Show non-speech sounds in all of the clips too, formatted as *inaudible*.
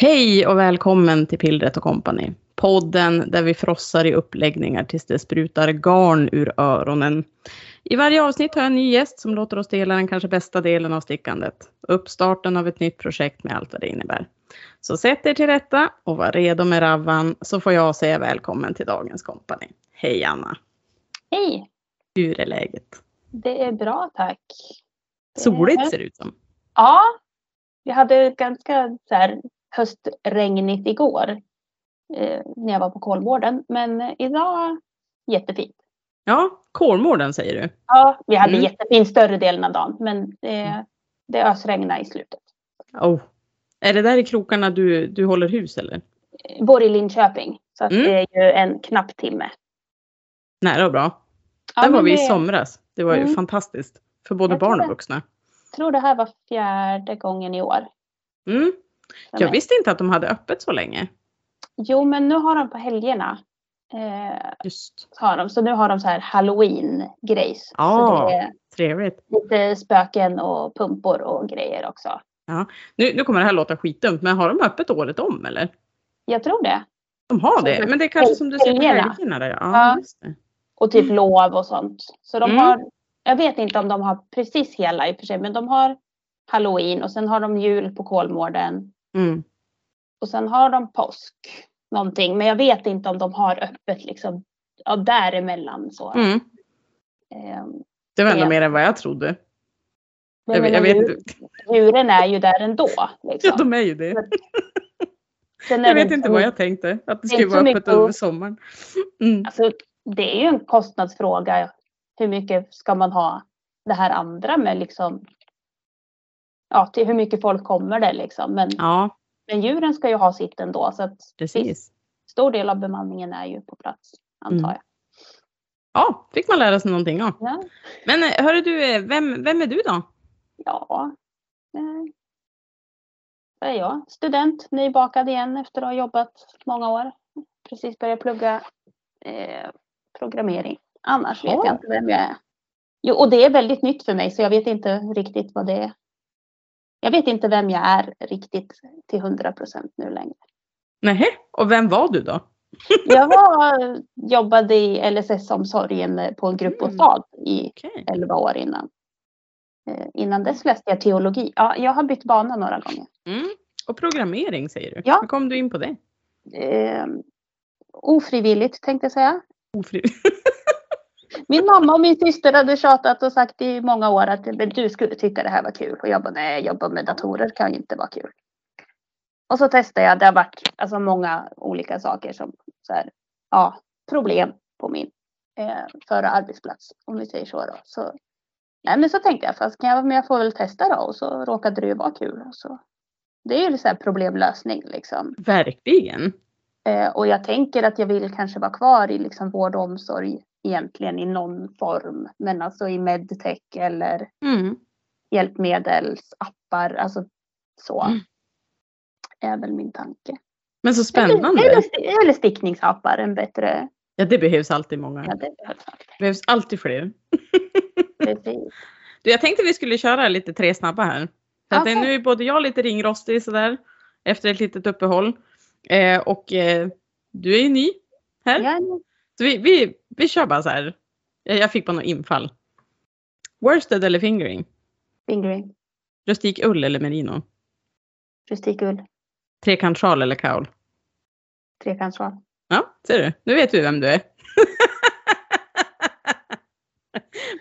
Hej och välkommen till Pillret och Company. Podden där vi frossar i uppläggningar tills det sprutar garn ur öronen. I varje avsnitt har jag en ny gäst som låter oss dela den kanske bästa delen av stickandet. Uppstarten av ett nytt projekt med allt vad det innebär. Så sätt er till rätta och var redo med Ravvan så får jag säga välkommen till dagens kompani. Hej Anna! Hej! Hur är läget? Det är bra tack. Soligt ser det ut som. Ja, vi hade ganska så här, höstregnigt igår eh, när jag var på Kolmården. Men idag jättefint. Ja, Kolmården säger du? Ja, vi hade mm. jättefint större delen av dagen. Men det, det ösregnade i slutet. Oh. Är det där i krokarna du, du håller hus eller? Jag bor i Linköping. Så mm. det är ju en knapp timme. Nära och bra. Ja, där var vi i somras. Det var mm. ju fantastiskt. För både jag barn och vuxna. Jag tror det här var fjärde gången i år. Mm. Jag visste inte att de hade öppet så länge. Jo, men nu har de på helgerna. Eh, Just. Har de. Så nu har de så här halloween-grejs. Ja, ah, trevligt. Lite spöken och pumpor och grejer också. Ja. Nu, nu kommer det här låta skitdumt, men har de öppet året om eller? Jag tror det. De har det, men det är kanske som du säger på helgerna. Där. Ja, ja. Och typ lov och sånt. Så de mm. har, jag vet inte om de har precis hela i och för sig, men de har halloween och sen har de jul på Kolmården. Mm. Och sen har de påsk någonting, men jag vet inte om de har öppet liksom ja, däremellan. Så. Mm. Um, det var ändå mer än vad jag trodde. Jag, jag, jag vet djur, Djuren är ju där ändå. Liksom. Ja, de är ju det. *laughs* jag vet inte vad jag tänkte, att det skulle vara öppet under sommaren. *laughs* Mm. Alltså, det är ju en kostnadsfråga. Hur mycket ska man ha det här andra med liksom ja, till hur mycket folk kommer det liksom. Men, ja. men djuren ska ju ha sitt ändå. Så att Precis. Stor del av bemanningen är ju på plats, antar mm. jag. Ja, fick man lära sig någonting av. Ja. Men eh, hörru du, eh, vem, vem är du då? Ja, eh, är jag. Student, nybakad igen efter att ha jobbat många år. Precis börjat plugga eh, programmering. Annars vet jag inte vem jag är. Jo, och det är väldigt nytt för mig så jag vet inte riktigt vad det är. Jag vet inte vem jag är riktigt till hundra procent nu längre. Nej, och vem var du då? *laughs* jag var, jobbade i LSS-omsorgen på en gruppbostad mm. i okay. 11 år innan. Eh, innan dess läste jag teologi. Ja, jag har bytt bana några gånger. Mm. Och programmering säger du. Ja. Hur kom du in på det? Eh, ofrivilligt tänkte jag säga. Ofrivilligt. *laughs* Min mamma och min syster hade tjatat och sagt i många år att du skulle tycka det här var kul. Och jag bara, nej, jobba med datorer kan inte vara kul. Och så testade jag. Det har varit alltså, många olika saker som så här, ja, problem på min eh, förra arbetsplats. Om vi säger så. Då. så nej, men så tänkte jag, fast kan jag, men jag får väl testa då. Och så råkade det ju vara kul. Så, det är ju så här problemlösning liksom. Verkligen. Eh, och jag tänker att jag vill kanske vara kvar i liksom vård och omsorg egentligen i någon form. Men alltså i medtech eller mm. hjälpmedelsappar. Alltså så. Mm. Är väl min tanke. Men så spännande. Eller, eller, eller stickningsappar, en bättre. Ja det behövs alltid många. Ja, det behövs alltid, behövs alltid fler. *laughs* Precis. Du, jag tänkte vi skulle köra lite tre snabba här. För okay. att nu är både jag lite ringrostig sådär efter ett litet uppehåll. Eh, och eh, du är ju ny här. Ja, så vi, vi, vi kör bara så här. Jag, jag fick bara något infall. Worsted eller fingering? Fingering. Rustik ull eller merino? Rustik ull. Trekantsjal eller kaul? Trekantsjal. Ja, ser du. Nu vet vi vem du är. *laughs*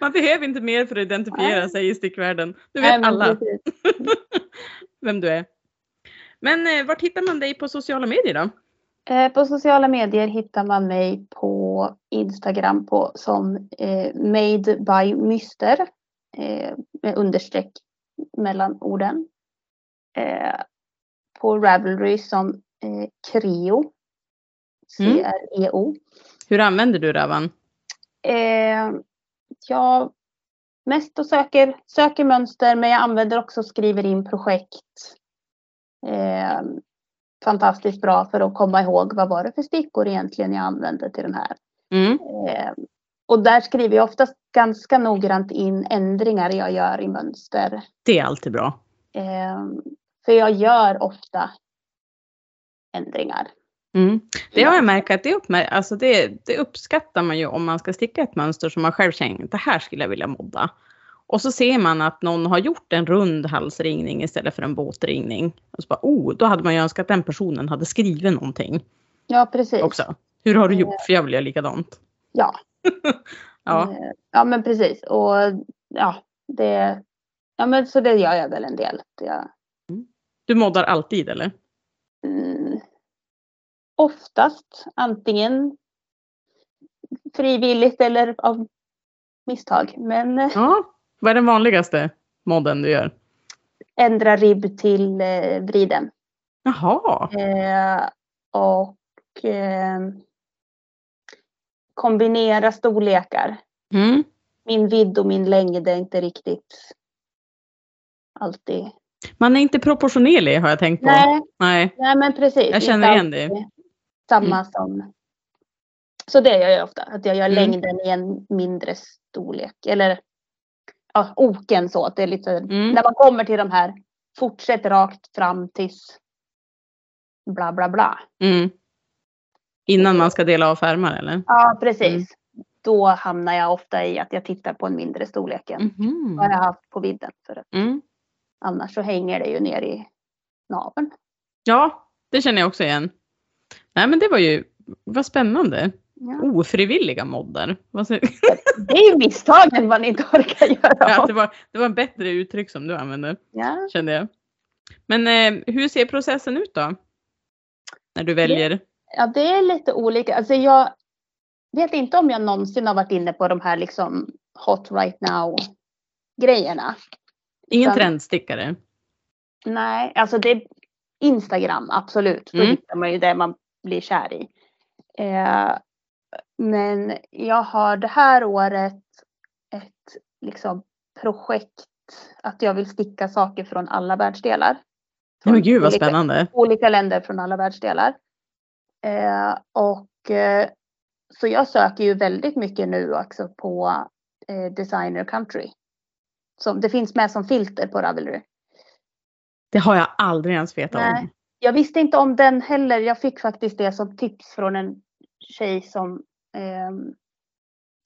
Man behöver inte mer för att identifiera Nej. sig i stickvärlden. Du vet Nej, alla *laughs* vem du är. Men eh, var hittar man dig på sociala medier då? Eh, på sociala medier hittar man mig på Instagram på, som eh, Made by Myster eh, med understreck mellan orden. Eh, på Ravelry som eh, Creo. C-R-E-O. Mm. Hur använder du Ravan? Eh, jag mest och söker, söker mönster men jag använder också skriver in projekt. Eh, fantastiskt bra för att komma ihåg vad var det för stickor egentligen jag använde till den här. Mm. Eh, och där skriver jag oftast ganska noggrant in ändringar jag gör i mönster. Det är alltid bra. Eh, För jag gör ofta ändringar. Mm. Det har jag märkt att det, uppmär- alltså det, det uppskattar man ju om man ska sticka ett mönster som man själv känner det här skulle jag vilja modda. Och så ser man att någon har gjort en rund halsringning istället för en båtringning. Och så bara, oh, då hade man ju önskat att den personen hade skrivit någonting Ja, precis. också. Hur har du gjort? För jag vill göra likadant. Ja. *laughs* Ja. Eh, ja, men precis. Och ja, det, ja men så det gör jag väl en del. Det, Du moddar alltid eller? mm, oftast antingen frivilligt eller av misstag. Men eh, Ja. Vad är den vanligaste modden du gör? ändra ribb till eh, vriden. Jaha. Eh, och eh, kombinera storlekar. Mm. Min vidd och min längd är inte riktigt alltid. Man är inte proportionerlig har jag tänkt på. Nej, Nej. nej men precis. Jag känner igen det. Samma som. Så det gör jag ofta. Att jag gör Mm. längden i en mindre storlek. Eller ja, oken så. Att det är lite, Mm. När man kommer till de här. Fortsätt rakt fram tills bla bla bla. Mm. Innan man ska dela av färmar eller? Ja, precis. Mm. Då hamnar jag ofta i att jag tittar på en mindre storlek än Mhm. vad jag har haft på vidden. För att Mm. annars så hänger det ju ner i naveln. Ja, det känner jag också igen. Nej men det var ju, vad spännande. Ja. Ofrivilliga moddar. *laughs* Det är ju misstagen man inte orkar göra. Ja, det, var, det var en bättre uttryck som du använde, Ja. kände jag. Men eh, hur ser processen ut då? När du väljer? Ja, det är lite olika. Alltså jag vet inte om jag någonsin har varit inne på de här liksom hot right now grejerna. Ingen Utan- trendstickare? Nej, alltså det är Instagram, absolut. Då Mm. hittar man ju det man blir kär i. Eh, men jag har det här året ett liksom, projekt att jag vill sticka saker från alla världsdelar. Från men gud vad olika, spännande. olika länder från alla världsdelar. Eh, och eh, så jag söker ju väldigt mycket nu också på eh, designer country. Som, det finns med som filter på Ravelry. Det har jag aldrig ens vetat om. Nej. Jag visste inte om den heller. Jag fick faktiskt det som tips från en tjej som ehm,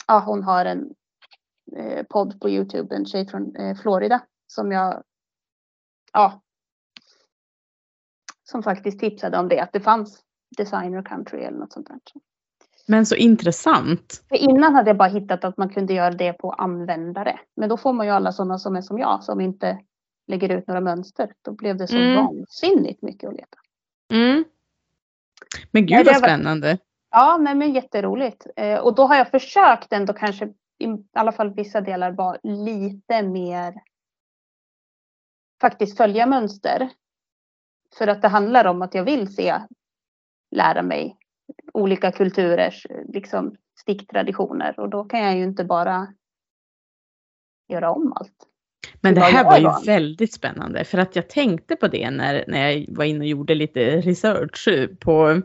ja, hon har en eh, podd på Youtube, en tjej från eh, Florida som jag ja, som faktiskt tipsade om det, att det fanns designer country eller något sånt där. Men så intressant. För innan hade jag bara hittat att man kunde göra det på användare. Men då får man ju alla sådana som är som jag som inte lägger ut några mönster. Då blev det så Mm. vansinnigt mycket att leta. Mm. Men gud vad var- spännande. Ja, nej, men jätteroligt. Eh, och då har jag försökt ändå kanske i alla fall vissa delar vara lite mer faktiskt följa mönster. För att det handlar om att jag vill se, lära mig olika kulturers liksom, sticktraditioner och då kan jag ju inte bara göra om allt. Men det här var ju väldigt spännande för att jag tänkte på det när, när jag var inne och gjorde lite research på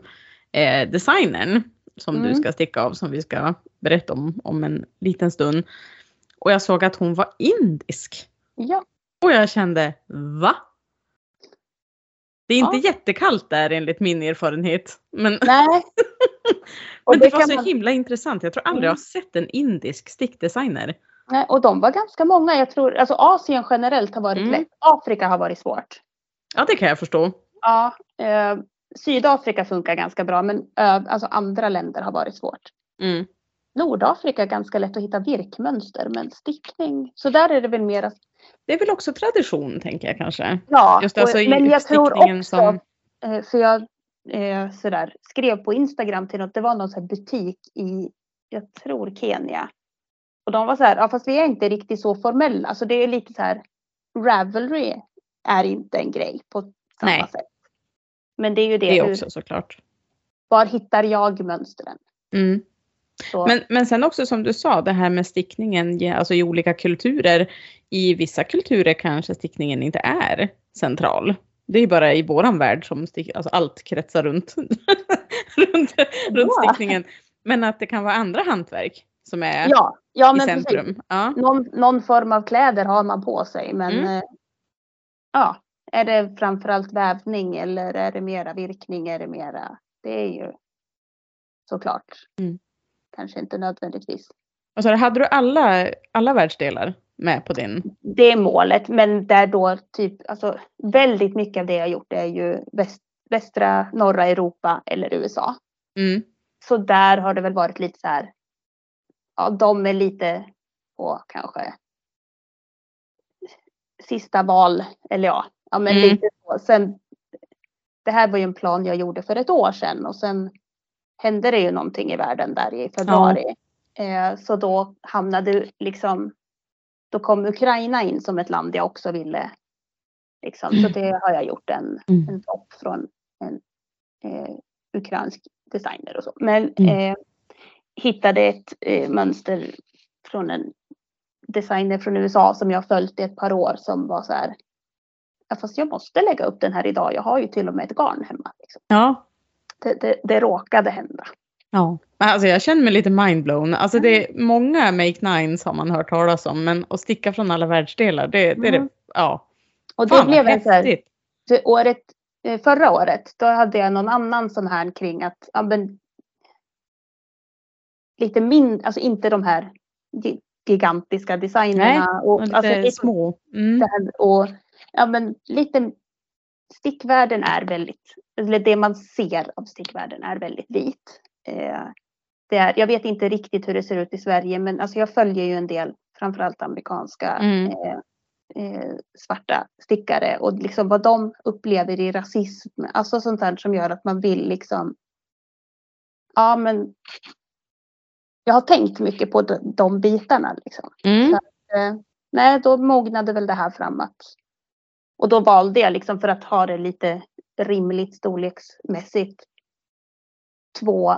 eh, designern som du Mm. ska sticka av som vi ska berätta om om en liten stund. Och jag såg att hon var indisk. Ja, Och jag kände, va? Det är inte Ja. jättekallt där enligt min erfarenhet. Men, *laughs* nej. Men det, var kan så man- himla intressant. Jag tror aldrig jag Mm. har sett en indisk stickdesigner. nej, och de var ganska många. Jag tror, alltså Asien generellt har varit Mm. lätt. Afrika har varit svårt. Ja, det kan jag förstå. Ja, eh, Sydafrika funkar ganska bra men ö, alltså andra länder har varit svårt. Mm. Nordafrika är ganska lätt att hitta virkmönster men stickning, så där är det väl mer att, Det är väl också tradition, tänker jag kanske. ja, Just alltså och, men jag tror också, som- eh, för jag eh, sådär, skrev på Instagram till något, det var någon sån här butik i, jag tror Kenya. Och de var så här, ja fast vi är inte riktigt så formella, så det är lite så här, Ravelry är inte en grej på samma Nej. sätt. Men det är ju det, Det hur, också såklart. var hittar jag mönstren? Mm. Så, Men, men sen också som du sa, det här med stickningen alltså i olika kulturer. I vissa kulturer kanske stickningen inte är central. Det är bara i våran värld som stick, alltså allt kretsar runt, *laughs* runt, runt Ja. stickningen. Men att det kan vara andra hantverk som är ja, ja i precis. centrum. Ja. någon, någon form av kläder har man på sig men Mm. eh, ja, är det framförallt vävning eller är det mera virkning? Är det mera? Det är ju såklart. Mm. Kanske inte nödvändigtvis. Alltså, hade du alla, alla världsdelar med på din? Det är målet, men där då typ, alltså väldigt mycket av det jag gjort är ju väst, västra, norra Europa eller USA. Mm. Så där har det väl varit lite så här. Ja, de är lite på kanske sista val, eller ja, ja men Mm. lite så. Sen, det här var ju en plan jag gjorde för ett år sedan och sen hände det ju någonting i världen där i februari. Eh, så då hamnade liksom, då kom Ukraina in som ett land jag också ville. Liksom. Så det har jag gjort en, Mm. en topp från en eh, ukrainsk designer och så. Men Mm. eh, hittade ett eh, mönster från en designer från USA som jag följt i ett par år som var så här. Ja, fast jag måste lägga upp den här idag. Jag har ju till och med ett garn hemma. Liksom. Ja. Det, det, det råkade hända. ja. Alltså, jag känner mig lite mindblown. Alltså, det är många make nines har man hört talas om, men att sticka från alla världsdelar, det, det är det. Mm. Ja. Och det Fan, blev en så här, året, eh, förra året, då hade jag någon annan sån här kring att ja, men, lite mindre, alltså inte de här gi- gigantiska designerna. Och, Lite alltså, små. Mm. och ja, men lite stickvärlden är väldigt, eller det man ser av stickvärlden är väldigt vit. Eh, det är, jag vet inte riktigt hur det ser ut i Sverige, men alltså jag följer ju en del, framförallt amerikanska Mm. eh, eh, svarta stickare och liksom vad de upplever i rasism, alltså sånt där som gör att man vill liksom, ja men jag har tänkt mycket på de, de bitarna liksom. Mm. Eh, nej, då mognade väl det här fram att och då valde jag liksom för att ha det lite rimligt storleksmässigt två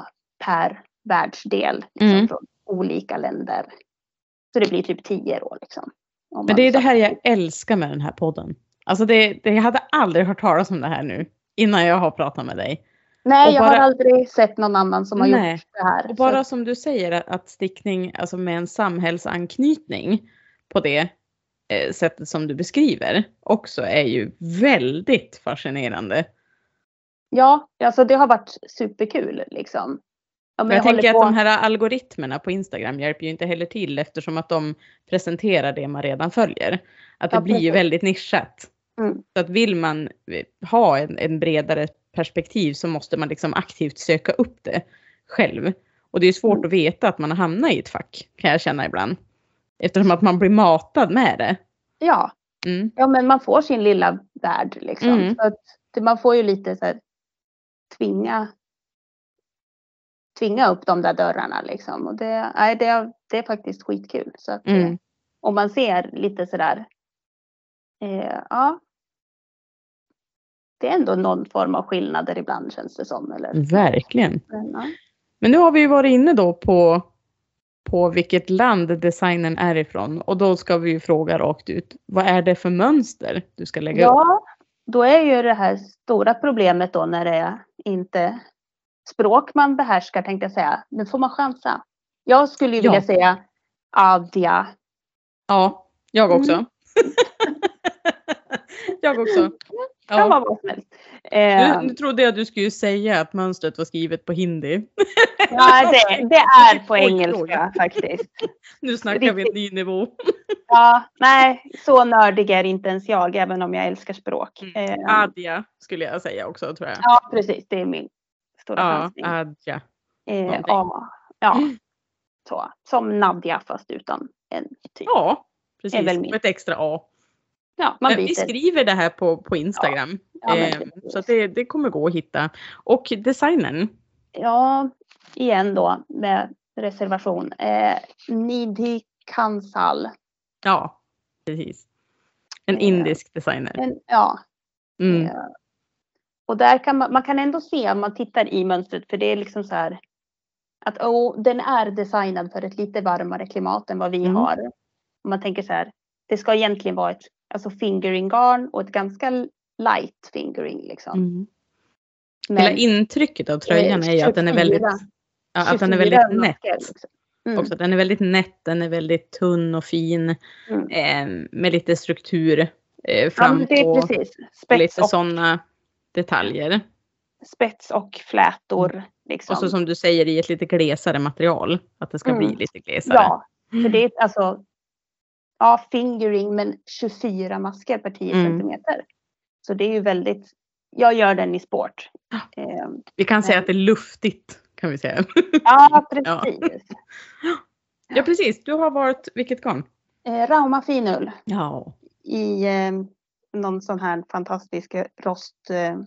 per världsdel liksom, Mm. från olika länder. Så det blir typ tio då liksom. Om Men det är det här jag älskar med den här podden. Alltså det, det, jag hade aldrig hört talas om det här nu innan jag har pratat med dig. Nej, och jag bara- har aldrig sett någon annan som har Nej. gjort det här. Och bara Så, som du säger att- att stickning alltså med en samhällsanknytning på det eh, sättet som du beskriver också är ju väldigt fascinerande. ja, alltså det har varit superkul liksom. Ja, jag håller tänker på- att de här algoritmerna på Instagram hjälper ju inte heller till eftersom att de presenterar det man redan följer. Att det Ja, blir ju väldigt nischat. Mm. Så att vill man eh, ha en, en bredare perspektiv så måste man liksom aktivt söka upp det själv. Och det är svårt Mm. att veta att man har hamnat i ett fack kan jag känna ibland. Eftersom att man blir matad med det. Ja, Mm. Ja, men man får sin lilla värld liksom. Mm. Så att man får ju lite så här, tvinga tvinga upp de där dörrarna liksom. Och det, nej, det, det är faktiskt skitkul. Så att, Mm. eh, om man ser lite sådär, eh, ja. Det är ändå någon form av skillnader ibland känns det som. Eller, Verkligen. Men, ja. Men nu har vi ju varit inne då på, på vilket land designen är ifrån. Och då ska vi ju fråga rakt ut. Vad är det för mönster du ska lägga upp? ja, då är ju det här stora problemet då när det är inte språk man behärskar tänkte jag säga. Nu får man chansa. Jag skulle ju Ja. vilja säga adja. Ja, jag också. Mm. *laughs* jag också. *laughs* Kan Ja. vara snäll. Eh, Nu, nu trodde jag att du skulle säga att mönstret var skrivet på hindi. *laughs* ja, det, det är på engelska faktiskt. *laughs* Nu snackar vi en ny nivå. *laughs* Ja, nej, så nördig är inte ens jag, även om jag älskar språk. Eh, Adja skulle jag säga också tror jag. ja, precis. Det är min stora Ja, chansning. adja. Eh, ja, ja, *gasps* så. Som Nadja fast utan en typ. Ja, precis. Med ett extra A. Ja, man vi byter. skriver det här på, på Instagram. Ja, men eh, så det, det kommer gå att hitta. Och designen. Ja, igen då med reservation. Eh, Nidhi Kansal. Ja, precis. En Eh, indisk designer. En, ja, Mm. eh, och där kan man, man kan ändå se om man tittar i mönstret för det är liksom så här att oh, den är designad för ett lite varmare klimat än vad vi Mm. har. Om man tänker så här, det ska egentligen vara ett alltså fingering garn och ett ganska light fingering liksom. Mm. Men, Hela intrycket av tröjan är ju att den är 24 väldigt, ja, att den är 24 väldigt nätt. liksom. Mm. Också, den är väldigt nätt, den är väldigt tunn och fin. Mm. Eh, med lite struktur eh, Ja, fram är på precis. Spets lite sådana detaljer. spets och flätor. Liksom. Och så som du säger i ett lite glesare material. Att det ska Mm. bli lite glesare. Ja, för det är alltså ja, fingering men 24 masker per 10 Mm. centimeter. Så det är ju väldigt, jag gör den i sport. Eh, Vi kan säga att det är luftigt. Kan vi säga. ja, *laughs* precis. ja precis, du har varit vilket garn? Eh, Rauma finull Ja. i eh, någon sån här fantastisk rost eh,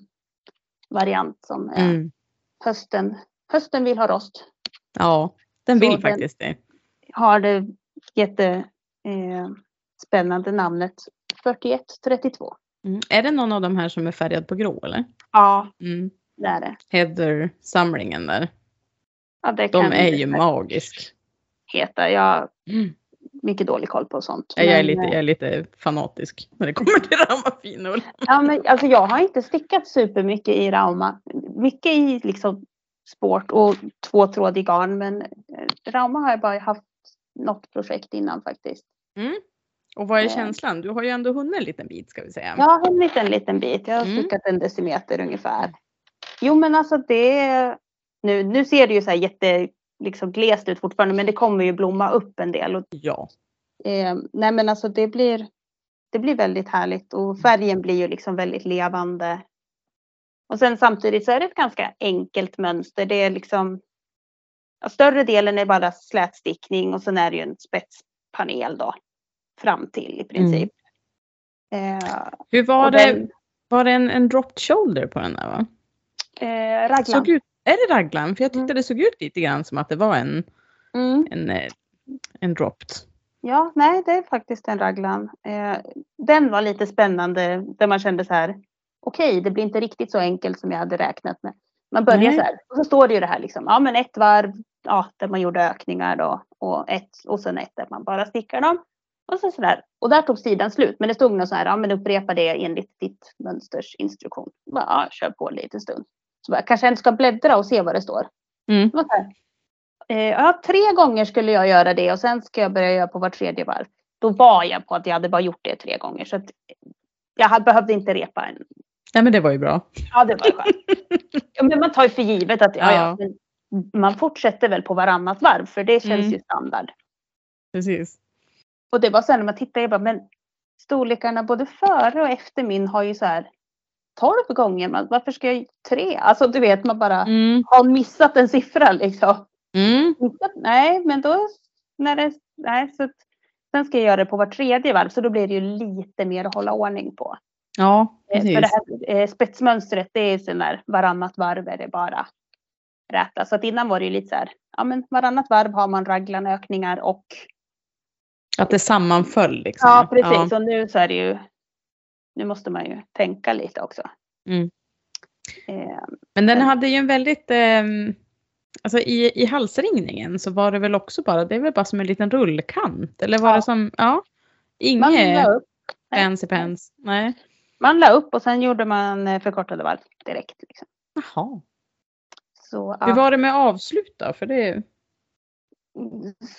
som är Mm. hösten. Hösten vill ha rost. Ja, den Så vill faktiskt det. Har det jätte eh, spännande namnet 4132. Mm. Är det någon av de här som är färgad på grå eller? Ja, Mm. det är det. Heather-samlingen där. Ja, det De är ju magisk. heta. Jag Mm. mycket dålig koll på sånt. Jag, är Men, lite, eh, jag är lite fanatisk när det kommer till Ramafinull. Ja, men alltså jag har inte stickat supermycket i Rauma. Mycket i liksom sport och tvåtrådig garn. Men eh, Rauma har jag bara haft något projekt innan faktiskt. Mm. Och vad är Eh. känslan? Du har ju ändå hunnit en liten bit ska vi säga. Jag har hunnit en liten bit. Jag har Mm. en decimeter ungefär. Jo men alltså det. Nu, nu ser det ju så här jätte liksom glest ut fortfarande. Men det kommer ju blomma upp en del. Och, Ja. eh, nej men alltså det blir. Det blir väldigt härligt och färgen blir ju liksom väldigt levande. Och sen samtidigt så är det ett ganska enkelt mönster. Det är liksom. Ja, större delen är bara slätstickning och sen är det ju en spetspanel då. Fram till i princip. Eh, Hur var det? den- Var det en, en dropped shoulder på den där va? eh, raglan. Såg ut, är det raglan? För jag tyckte Mm. det såg ut lite grann som att det var en, Mm. en, eh, en dropped. Ja, nej, det är faktiskt en raglan. Eh, den var lite spännande där man kände så här. Okej, det blir inte riktigt så enkelt som jag hade räknat med. Man börjar Nej. så här och så står det ju det här liksom. Ja, men ett varv, ja, där man gjorde ökningar då och ett och sen ett där man bara stickar dem. Och så sådär. Och där tog sidan slut. Men det stod nog så här. Ja, men upprepa det enligt ditt mönsters instruktion. Bara, ja, kör på lite stund. Så bara, kanske jag ska bläddra och se vad det står. Mm. Det. Eh, ja, tre gånger skulle jag göra det och sen ska jag börja göra på var tredje varv. Då var jag på att jag hade bara gjort det tre gånger. Så att jag hade- behövde inte repa en. Nej men det var ju bra. Ja, det var skönt. *laughs* ja, men man tar ju för givet att ja, ja. Ja. Man fortsätter väl på varannat varv för det känns Mm. ju standard. Precis. Och det var sen när man tittar, jag bara, men storlekarna både före och efter min har ju så här 12 gånger. Man, varför ska jag tre? Alltså du vet, man bara Mm. har missat en siffra liksom. Mm. Nej, men då när det, nej, så att, sen ska jag göra det på var tredje varv så då blir det ju lite mer att hålla ordning på. Ja, Eh, precis. För det här eh, spetsmönstret det är sån där varannat varv är det bara räta. Så att innan var det ju lite så här, ja men varannat varv har man raglanökningar och Att det sammanföll liksom. ja precis och nu så är det ju nu måste man ju tänka lite också. Mm. Eh, Men den hade ju en väldigt, ehm, alltså i, i halsringningen så var det väl också bara, det är väl bara som en liten rullkant? Eller var Ja. det som, ja, inget fancy pants? Nej. man la upp och sen gjorde man eh, förkortade varv direkt. Liksom. Jaha. Så, Hur var det med avslut då? För det,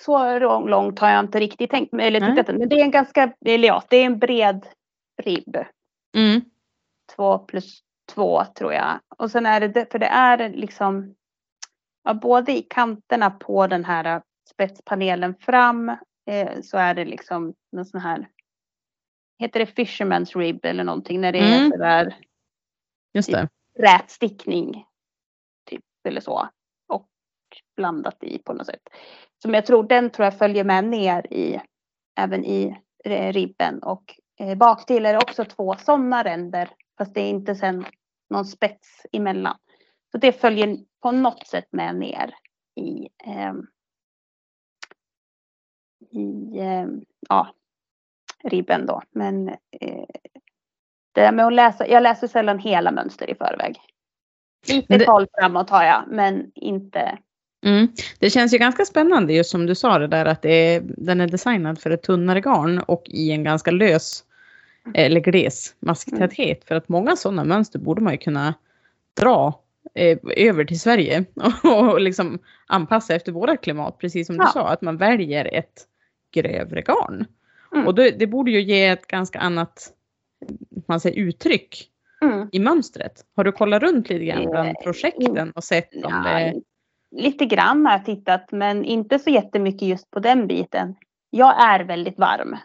så lång- långt har jag inte riktigt tänkt mig, eller tittat. Men det är en ganska, eller ja, det är en bred ribb. mm, Två plus två tror jag. Och sen är det, för det är liksom, ja, både i kanterna på den här spetspanelen fram eh, så är det liksom någon sån här, heter det fisherman's rib eller någonting när det är Mm. sådär just det. rätstickning. Eller så. Och blandat i på något sätt. Som jag tror, den tror jag följer med ner i, även i eh, ribben. Och eh, baktill är det också två sådana ränder. Fast det är inte sen någon spets emellan. Så det följer på något sätt med ner i, eh, i eh, ja, ribben då. Men eh, det där med att läsa, jag läser sällan hela mönster i förväg. Lite det- koll framåt har jag, men inte. Mm. Det känns ju ganska spännande just som du sa det där att det är, den är designad för ett tunnare garn och i en ganska lös eller gles masktäthet. För att många sådana mönster borde man ju kunna dra eh, över till Sverige *laughs* och, och liksom anpassa efter våra klimat. Precis som du Ja. sa, att man väljer ett grövre garn. Mm. Och det, det borde ju ge ett ganska annat man säger, uttryck Mm. i mönstret? Har du kollat runt lite grann bland Eh, projekten och sett om det Ja, är... lite grann har jag tittat men inte så jättemycket just på den biten. Jag är väldigt varm.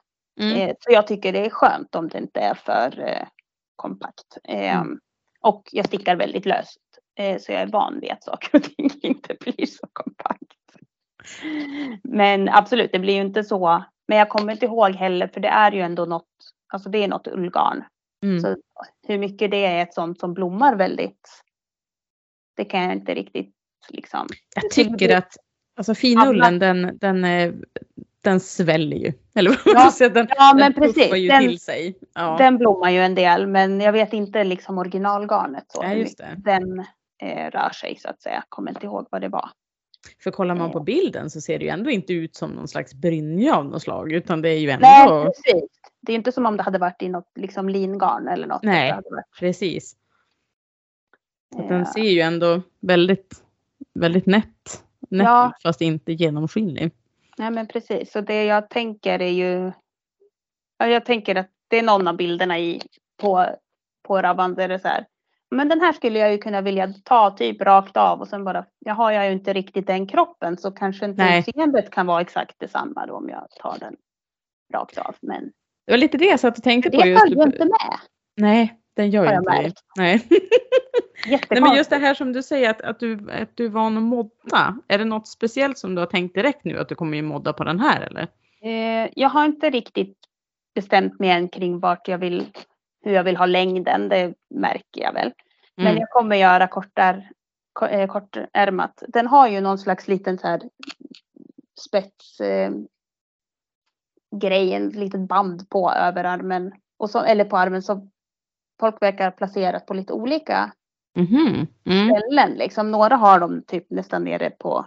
Mm. Eh, så jag tycker det är skönt om det inte är för eh, kompakt. Mm. Och jag stickar väldigt löst. Så jag är van vid att saker och ting *laughs* inte blir så kompakt. Men absolut, det blir ju inte så. Men jag kommer inte ihåg heller för det är ju ändå något, alltså det är något ullgarn. Mm. Så hur mycket det är ett sånt som blommar väldigt. Det kan jag inte riktigt liksom. Jag tycker att alltså, finullen den, den, eh, den sväller ju. Eller vad Ja, säger, den, Ja men den precis. ju Den, till sig. Ja, den blommar ju en del men jag vet inte liksom originalgarnet så. ja just det. Den eh, rör sig så att säga. Kommer inte ihåg vad det var. För kollar man på bilden så ser det ju ändå inte ut som någon slags brynja av något slag utan det är ju ändå Nej precis. Det är inte som om det hade varit i något liksom lingarn eller något. Nej. Precis. Så att eh, den ser ju ändå väldigt, väldigt nätt, nätt Ja. fast inte genomskinlig. Nej men precis. Så det jag tänker är ju. Ja, jag tänker att det är någon av bilderna i på på Rabban där det så här. Men den här skulle jag ju kunna vilja ta typ rakt av och sen bara. Jag har jag ju inte riktigt den kroppen så kanske inte utseendet kan vara exakt detsamma då om jag tar den rakt av. Men Det var lite det jag satt och tänkte på det följer inte med. Nej, den gör ju inte det. Nej. *laughs* Nej men just det här som du säger att, att, du, att du är van att modda. Är det något speciellt som du har tänkt direkt nu att du kommer ju modda på den här eller? Eh, jag har inte riktigt bestämt mig än kring vart jag vill, hur jag vill ha längden. Det märker jag väl. Men Mm. jag kommer göra kortar, ko- eh, kortärmat. Den har ju någon slags liten så här spets eh, grej, en litet band på överarmen. Och så, eller på armen så folk verkar placerat på lite olika Mhm. Mm. ställen. Liksom. Några har dem typ nästan nere på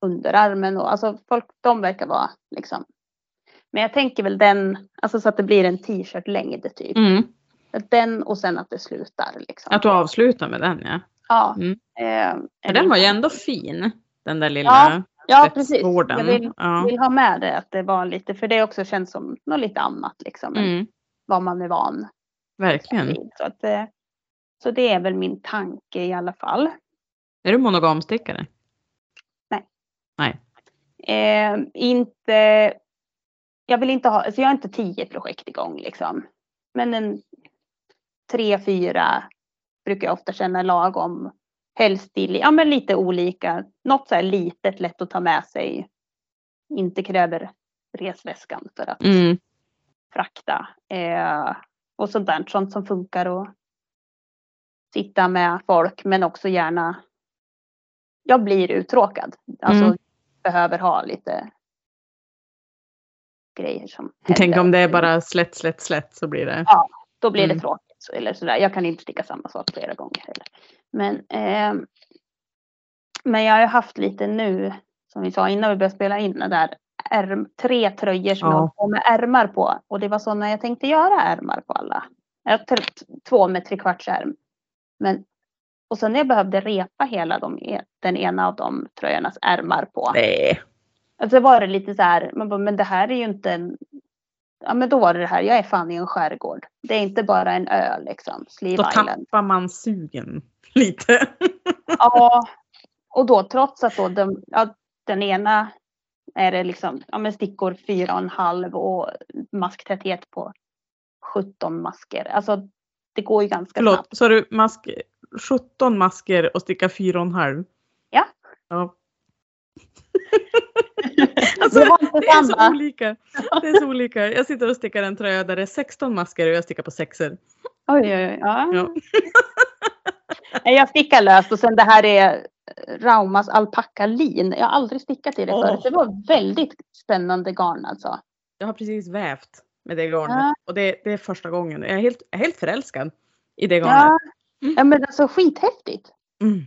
underarmen. Och, alltså folk, de verkar vara liksom. Men jag tänker väl den, alltså så att det blir en t-shirt längd typ. Mm. Den och sen att det slutar liksom. Att du avslutar med den ja. Ja. Mm. Eh, den var ju ändå fin. Den där lilla Ja, ja precis. spetsvården. Jag vill, Ja. vill ha med det att det var lite, för det också känns som något lite annat liksom. Än Mm. vad man är van Verkligen. Så, att, eh, så det är väl min tanke i alla fall. Är du monogamstickare? Eh, inte, jag vill inte ha, alltså jag har inte tio projekt igång liksom. Men en tre, fyra brukar jag ofta känna lagom. Helst i, ja men lite olika. Något så här litet, lätt att ta med sig. Inte kräver resväskan för att Mm. frakta. Eh, och sånt där, sånt som funkar att sitta med folk men också gärna. Jag blir uttråkad. Alltså Mm. behöver ha lite grejer som Tänk händer. om det är bara slätt, slätt, slätt så blir det. Ja. Då blir det Mm. tråkigt. Så, eller sådär. Jag kan inte sticka samma sak flera gånger heller. Men, ehm, men jag har ju haft lite nu, som vi sa innan vi började spela in, där ärm, tre tröjor som Ja. jag har med ärmar på. Och det var sådana jag tänkte göra ärmar på alla. Jag har två med trekvartsärm. Men och sen jag behövde repa hela de, e- den ena av de tröjornas ärmar på. Nej. Alltså var det lite så här, man bara, men det här är ju inte en... Ja men då var det det här, jag är fan i en skärgård. Det är inte bara en ö liksom, Sleeve Då Island. tappar man sugen lite. *laughs* Ja, och då trots att då den, ja, den ena är det liksom, ja men stickor fyra och en halv och masktäthet på 17 masker. Alltså det går ju ganska snabbt. Förlåt, så du mask 17 masker och sticka 4,5? Ja. ja. *laughs* alltså, Det är så olika. Det är så olika. Jag sitter och stickar en tröja där det är 16 masker och jag stickar på sexer. Oj, oj, oj. Ja. Ja. *laughs* Nej, Jag stickar löst och sen det här är Raumas alpackalin. Jag har aldrig stickat i det Åh. förut. Det var väldigt spännande garn alltså. Jag har precis vävt med det garnet Ja. och det, det är första gången. Jag är helt, jag är helt förälskad i det garnet. Ja, ja men alltså skithäftigt. Mm.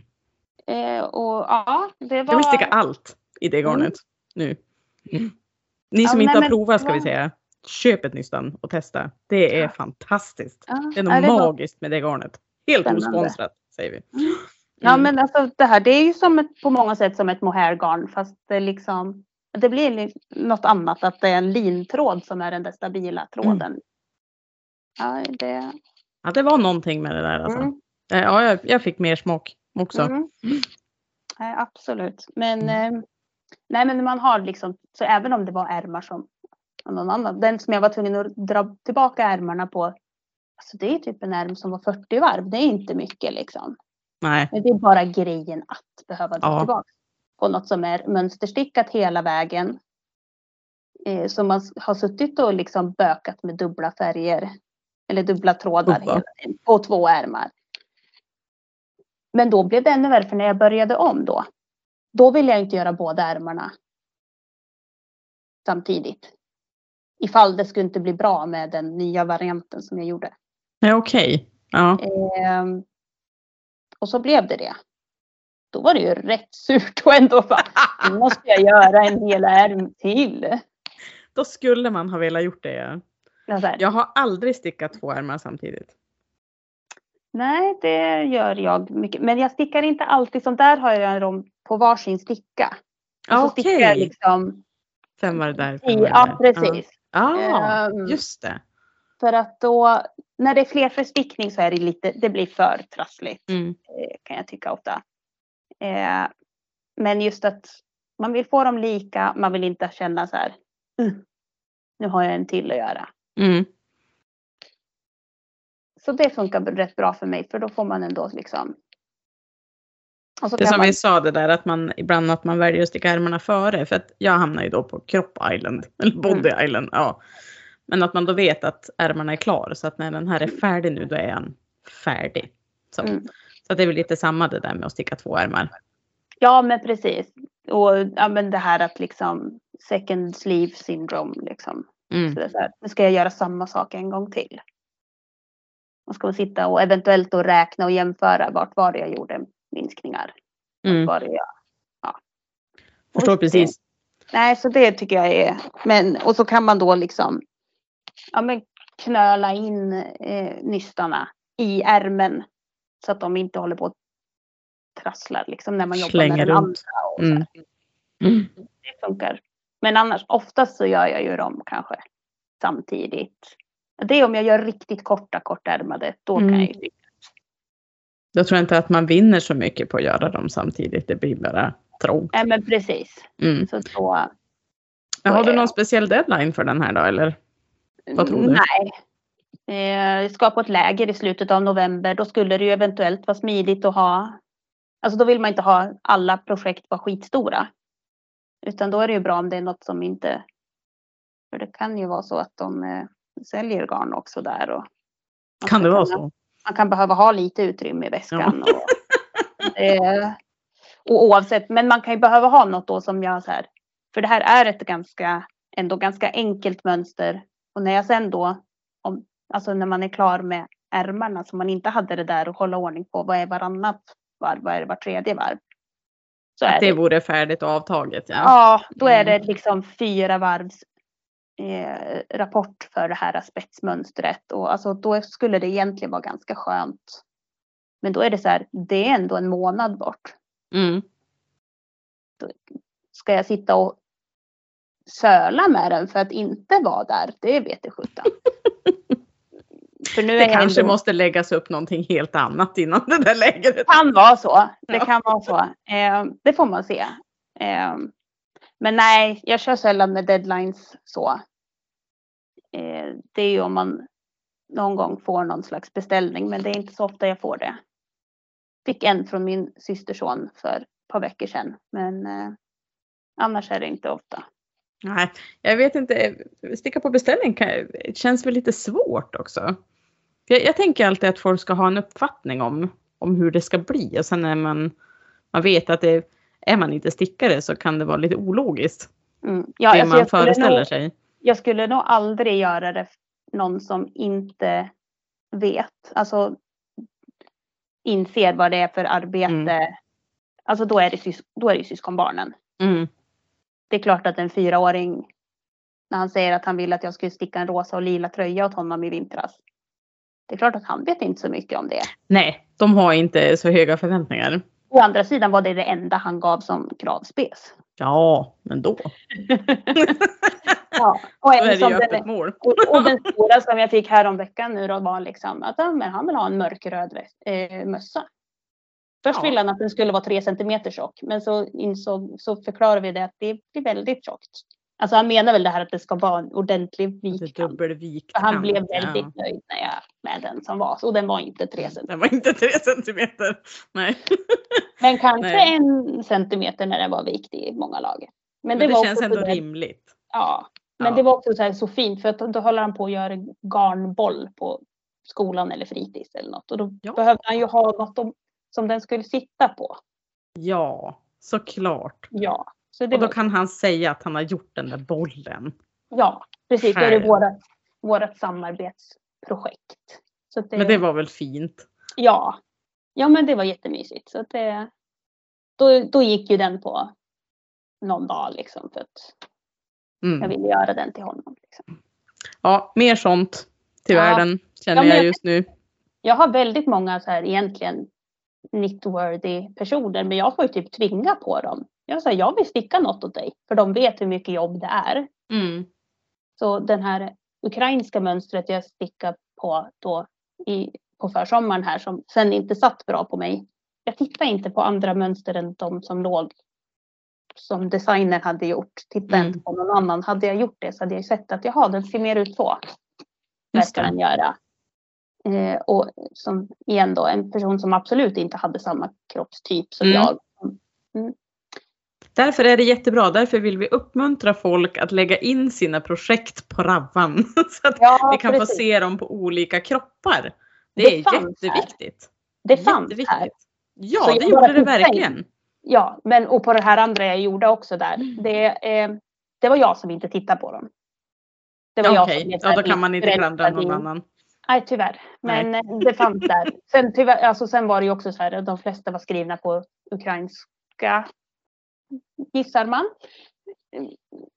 Eh, och ja, det var... Jag vill sticka allt i det garnet nu. Mm. Ni Ja, som nej, inte har men provat ska vi säga. Köp ett nystan och testa. Det är Ja. fantastiskt. Ja, Det är ja, något det magiskt med det garnet. Helt Spännande. osponsrat säger vi. Ja Mm. men alltså det här det är ju som ett, på många sätt som ett mohairgarn fast det liksom det blir li- något annat att det är en lintråd som är den där stabila tråden. Ja, det... Ja, det var någonting med det där alltså. Mm. Eh, Ja, jag, jag fick mer smak också. Mm. Nej, absolut. Men, Mm. eh, nej, men man har liksom, så även om det var ärmar som någon annan, den som jag var tvungen att dra tillbaka ärmarna på, alltså det är typ en ärm som var 40 varv, det är inte mycket liksom. Nej. Men det är bara grejen att behöva dra Ja. tillbaka på något som är mönsterstickat hela vägen. Eh, som man har suttit och liksom bökat med dubbla färger. Eller dubbla trådar Ubba. hela på två ärmar. Men då blev det ännu värre för när jag började om då. Då ville jag inte göra båda ärmarna samtidigt. Ifall det skulle inte bli bra med den nya varianten som jag gjorde. Ja, okej. Ja. Ehm, och så blev det det. Då var det ju rätt surt och ändå bara, nu måste jag göra en hel ärm till. Då skulle man ha velat gjort det. Ja. Jag har aldrig stickat två ärmar samtidigt. Nej, det gör jag mycket. Men jag stickar inte alltid som där har jag dem på varsin sticka. Och så stickar jag Okej. liksom Fem var det där. var det ja precis. Ja, ah, Ehm, just det. För att då, när det är fler för stickning så är det lite, det blir för trassligt. Mm. eh, kan jag tycka ofta. Eh, men just att man vill få dem lika, man vill inte känna så här, "Mm, nu har jag en till att göra. Mm. Så det funkar rätt bra för mig för då får man ändå liksom. Och så Det som man, vi sa det där att man ibland att man väljer att sticka ärmarna före. För att jag hamnar ju då på kropp island. *laughs* Eller body Mm. island. Ja. Men att man då vet att ärmarna är klar. Så att när den här är färdig nu då är den färdig. Så, Mm. så det är väl lite samma det där med att sticka två ärmar. ja men precis. Och ja, men det här att liksom second sleeve syndrome liksom. Mm. Så det så här, nu ska jag göra samma sak en gång till. Man ska sitta och eventuellt då räkna och jämföra vart var det jag gjorde minskningar. Mm. Var jag, ja. Förstår Och precis. Nej, så det tycker jag är, men och så kan man då liksom ja, men knöla in eh, nystarna i ärmen så att de inte håller på och trasslar liksom när man jobbar Slänger med den runt. andra. Och Mm. Mm. Det funkar. Men annars oftast så gör jag ju dem kanske samtidigt. Det är om jag gör riktigt korta kortärmade. Då kan Mm. jag ju Jag tror inte att man vinner så mycket på att göra dem samtidigt. Det blir bara trångt. Nej men precis. Mm. Så då, Men har du någon speciell deadline för den här då eller? Vad tror du? Nej. Eh, Jag ska på ett läger i slutet av november. Då skulle det ju eventuellt vara smidigt att ha. Alltså då vill man inte ha alla projekt vara skitstora. Utan då är det ju bra om det är något som inte. För det kan ju vara så att de eh, säljer garn också där. Och man Kan det vara så? Man kan behöva ha lite utrymme i väskan. Och, *laughs* eh, och oavsett, men man kan ju behöva ha något då som jag så här. För det här är ett ganska, ändå ganska enkelt mönster. Och när jag sen då, om, alltså när man är klar med ärmarna så man inte hade det där att hålla ordning på vad är varannat varv, vad är det var tredje varv. Så Att det det, vore färdigt och avtaget ja. ja, då är Mm. det liksom fyra varvs eh, rapport för det här spetsmönstret. Och alltså då skulle det egentligen vara ganska skönt. Men då är det så här, det är ändå en månad bort. Mm. Ska jag sitta och söla med den för att inte vara där? Det vet jag sjutton. *laughs* för nu Det kanske ändå, måste läggas upp någonting helt annat innan det där lägret. kan vara så. Det kan vara så. Eh, det får man se. Eh, men nej, jag kör sällan med deadlines så. Eh, det är ju om man någon gång får någon slags beställning, men det är inte så ofta jag får det. Fick en från min systerson för ett par veckor sedan, men eh, annars är det inte ofta. Nej, jag vet inte. Sticka på beställning kan, känns väl lite svårt också. Jag, jag tänker alltid att folk ska ha en uppfattning om, om hur det ska bli och sen när man, man vet att det, är man inte stickare så kan det vara lite ologiskt. Mm. Ja, det alltså man föreställer nog, sig. jag skulle nog aldrig göra det för någon som inte vet. Alltså inser vad det är för arbete. Mm. Alltså då är det, sys- då är det syskonbarnen. Mm. Det är klart att en fyraåring när han säger att han vill att jag skulle sticka en rosa och lila tröja åt honom i vintras. Det är klart att han vet inte så mycket om det. Nej, de har inte så höga förväntningar. Å andra sidan var det det enda han gav som kravspec. Ja, men då. *laughs* Ja, och, en det som den, *laughs* och, och den stora som jag fick här om veckan nu då var liksom att ja, men han vill ha en mörkröd väst, eh, mössa. Först Ja. ville han att den skulle vara tre centimeter tjock, men så insåg, så förklarade vi det att det blir väldigt tjockt. Alltså han menar väl det här att det ska vara en ordentlig Det vikkant. han blev ja. väldigt nöjd när jag, med den som var. Och den var inte tre centimeter. Den var inte tre centimeter. Nej. *laughs* Men kanske Nej. en centimeter när den var vikt i många lager. Men Men det, det, var känns ändå rimligt. Ja, men Ja. det var också så, här så fint för att då håller han på att göra garnboll på skolan eller fritids eller något. Och då Ja. behövde han ju ha något om, som den skulle sitta på. Ja, såklart. Ja, så det Och då kan han säga att han har gjort den där bollen. ja precis. Då är det Själv. vårat, vårat samarbetsprojekt. Det, Men det var väl fint? Ja. ja, men det var jättemysigt. Så det, då, då gick ju den på någon dag liksom för att jag Mm. ville göra den till honom. Liksom. Ja, mer sånt till Ja. världen känner Ja, jag jag- just nu. Jag har väldigt många så här egentligen knitworthy personer men jag får ju typ tvinga på dem. Jag säger jag vill sticka något åt dig för de vet hur mycket jobb det är. Mm. Så den här ukrainska mönstret jag stickade på då i, på försommaren här som sen inte satt bra på mig. Jag tittade inte på andra mönster än de som låg som designern hade gjort. Tittade Mm. inte på någon annan. Hade jag gjort det så hade jag sett att jaha, den ser mer ut så. Verkar den göra. Eh, och som igen då en person som absolut inte hade samma kroppstyp som Mm. jag. Därför är det jättebra. Därför vill vi uppmuntra folk att lägga in sina projekt på Ravvan. *laughs* Så att Ja, vi kan få precis. se dem på olika kroppar. Det, Det är fanns här. jätteviktigt. Det fanns här. Jätteviktigt. Ja, Så jag det gjorde det verkligen. Ja, men och på det här andra jag gjorde också där. Mm. Det, eh, det var jag som inte tittade på dem. Det var jag Okej, som ja, här då kan man inte klandra någon annan. Nej, tyvärr. Men eh, det fanns där. *laughs* Sen, tyvärr, alltså, sen var det ju också så här att de flesta var skrivna på ukrainska, gissar man.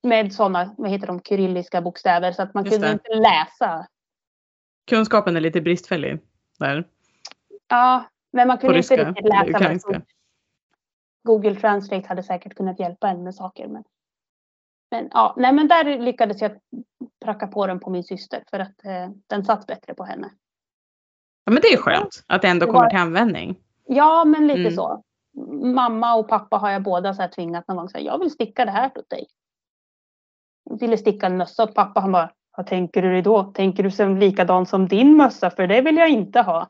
Med sådana, vad heter de, kyrilliska bokstäver så att man Just kunde det. inte läsa. Kunskapen är lite bristfällig där. Ja, men man På kunde inte ryska, riktigt läsa. vad. Google Translate hade säkert kunnat hjälpa en med saker. Men, men, ja, nej, men där lyckades jag pracka på den på min syster för att eh, den satt bättre på henne. Ja, men det är skönt att det ändå Det kommer var- till användning. Ja, men lite Mm. så. Mamma och pappa har jag båda så här tvingat någon gång. Så här, jag vill sticka det här åt dig. Jag ville sticka en mössa åt pappa. Han bara, vad tänker du dig då? Tänker du som likadan som din mössa? För det vill jag inte ha.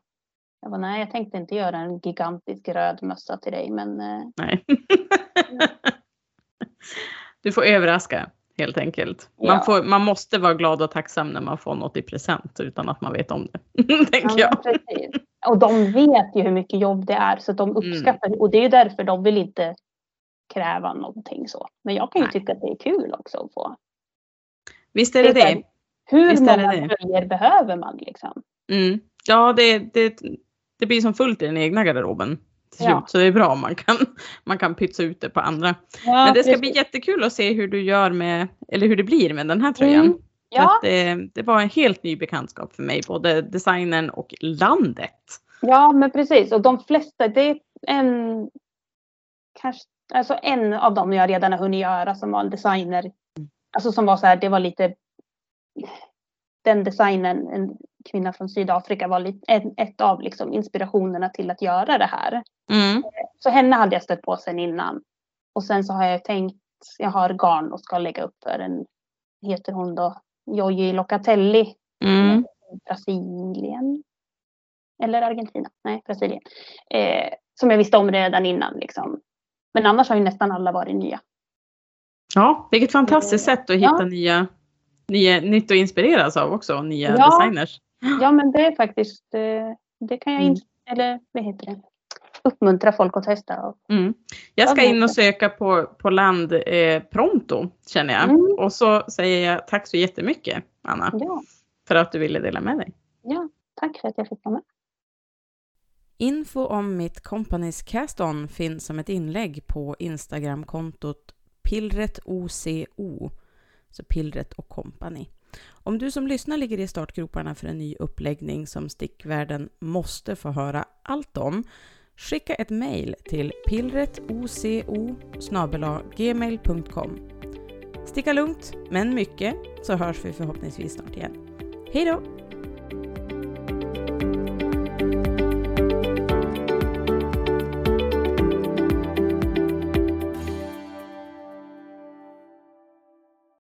Jag bara, nej, jag tänkte inte göra en gigantisk röd mössa till dig. Men eh, Nej. *laughs* du får överraska helt enkelt. Man, Ja. får, man måste vara glad och tacksam när man får något i present utan att man vet om det. *laughs* Tänker Ja, jag. precis. Och de vet ju hur mycket jobb det är så de Mm. uppskattar Och det är ju därför de vill inte kräva någonting så. Men jag kan ju Nej. tycka att det är kul också att få. Visst är det Det det. Hur Visst många tröjor behöver man liksom? Mm. Ja, det, det, det blir som fullt i den egna garderoben. Ja. Så det är bra om man kan, man kan pytsa ut det på andra. Ja, Men det ska precis. bli jättekul att se hur du gör med, eller hur det blir med den här tröjan. Mm. Ja, att det, det var en helt ny bekantskap för mig, både designen och landet. ja, men precis. Och de flesta, det är en, kanske, alltså en av dem jag redan har hunnit göra som var en designer. Alltså som var så här, det var lite, den designen, en kvinna från Sydafrika var lite, en, ett av liksom inspirationerna till att göra det här. Mm. Så henne hade jag stött på sen innan. Och sen så har jag tänkt, jag har garn och ska lägga upp för en, heter hon då, Joji Locatelli Mm. Brasilien. Eller Argentina, nej Brasilien. Eh, som jag visste om redan innan liksom. Men annars har ju nästan alla varit nya. Ja, vilket fantastiskt sätt att hitta Ja. nya, nya, nytt att inspireras av också, nya Ja. designers. Ja men det är faktiskt, eh, det kan jag Mm. inte, eller vad heter det? Uppmuntra folk att testa. Mm. Jag ska in och söka på, på land eh, pronto, känner jag. Mm. Och så säger jag tack så jättemycket, Anna, ja, för att du ville dela med dig. ja, tack för att jag fick vara med. Info om mitt Companys Cast-On finns som ett inlägg på Instagramkontot pillretoco, så Pillret och Company. Om du som lyssnar ligger i startgroparna för en ny uppläggning som stickvärlden måste få höra allt om, skicka ett mejl till pillretoco gmail.com. Lugnt, men mycket, så hörs vi förhoppningsvis snart igen. Hej då!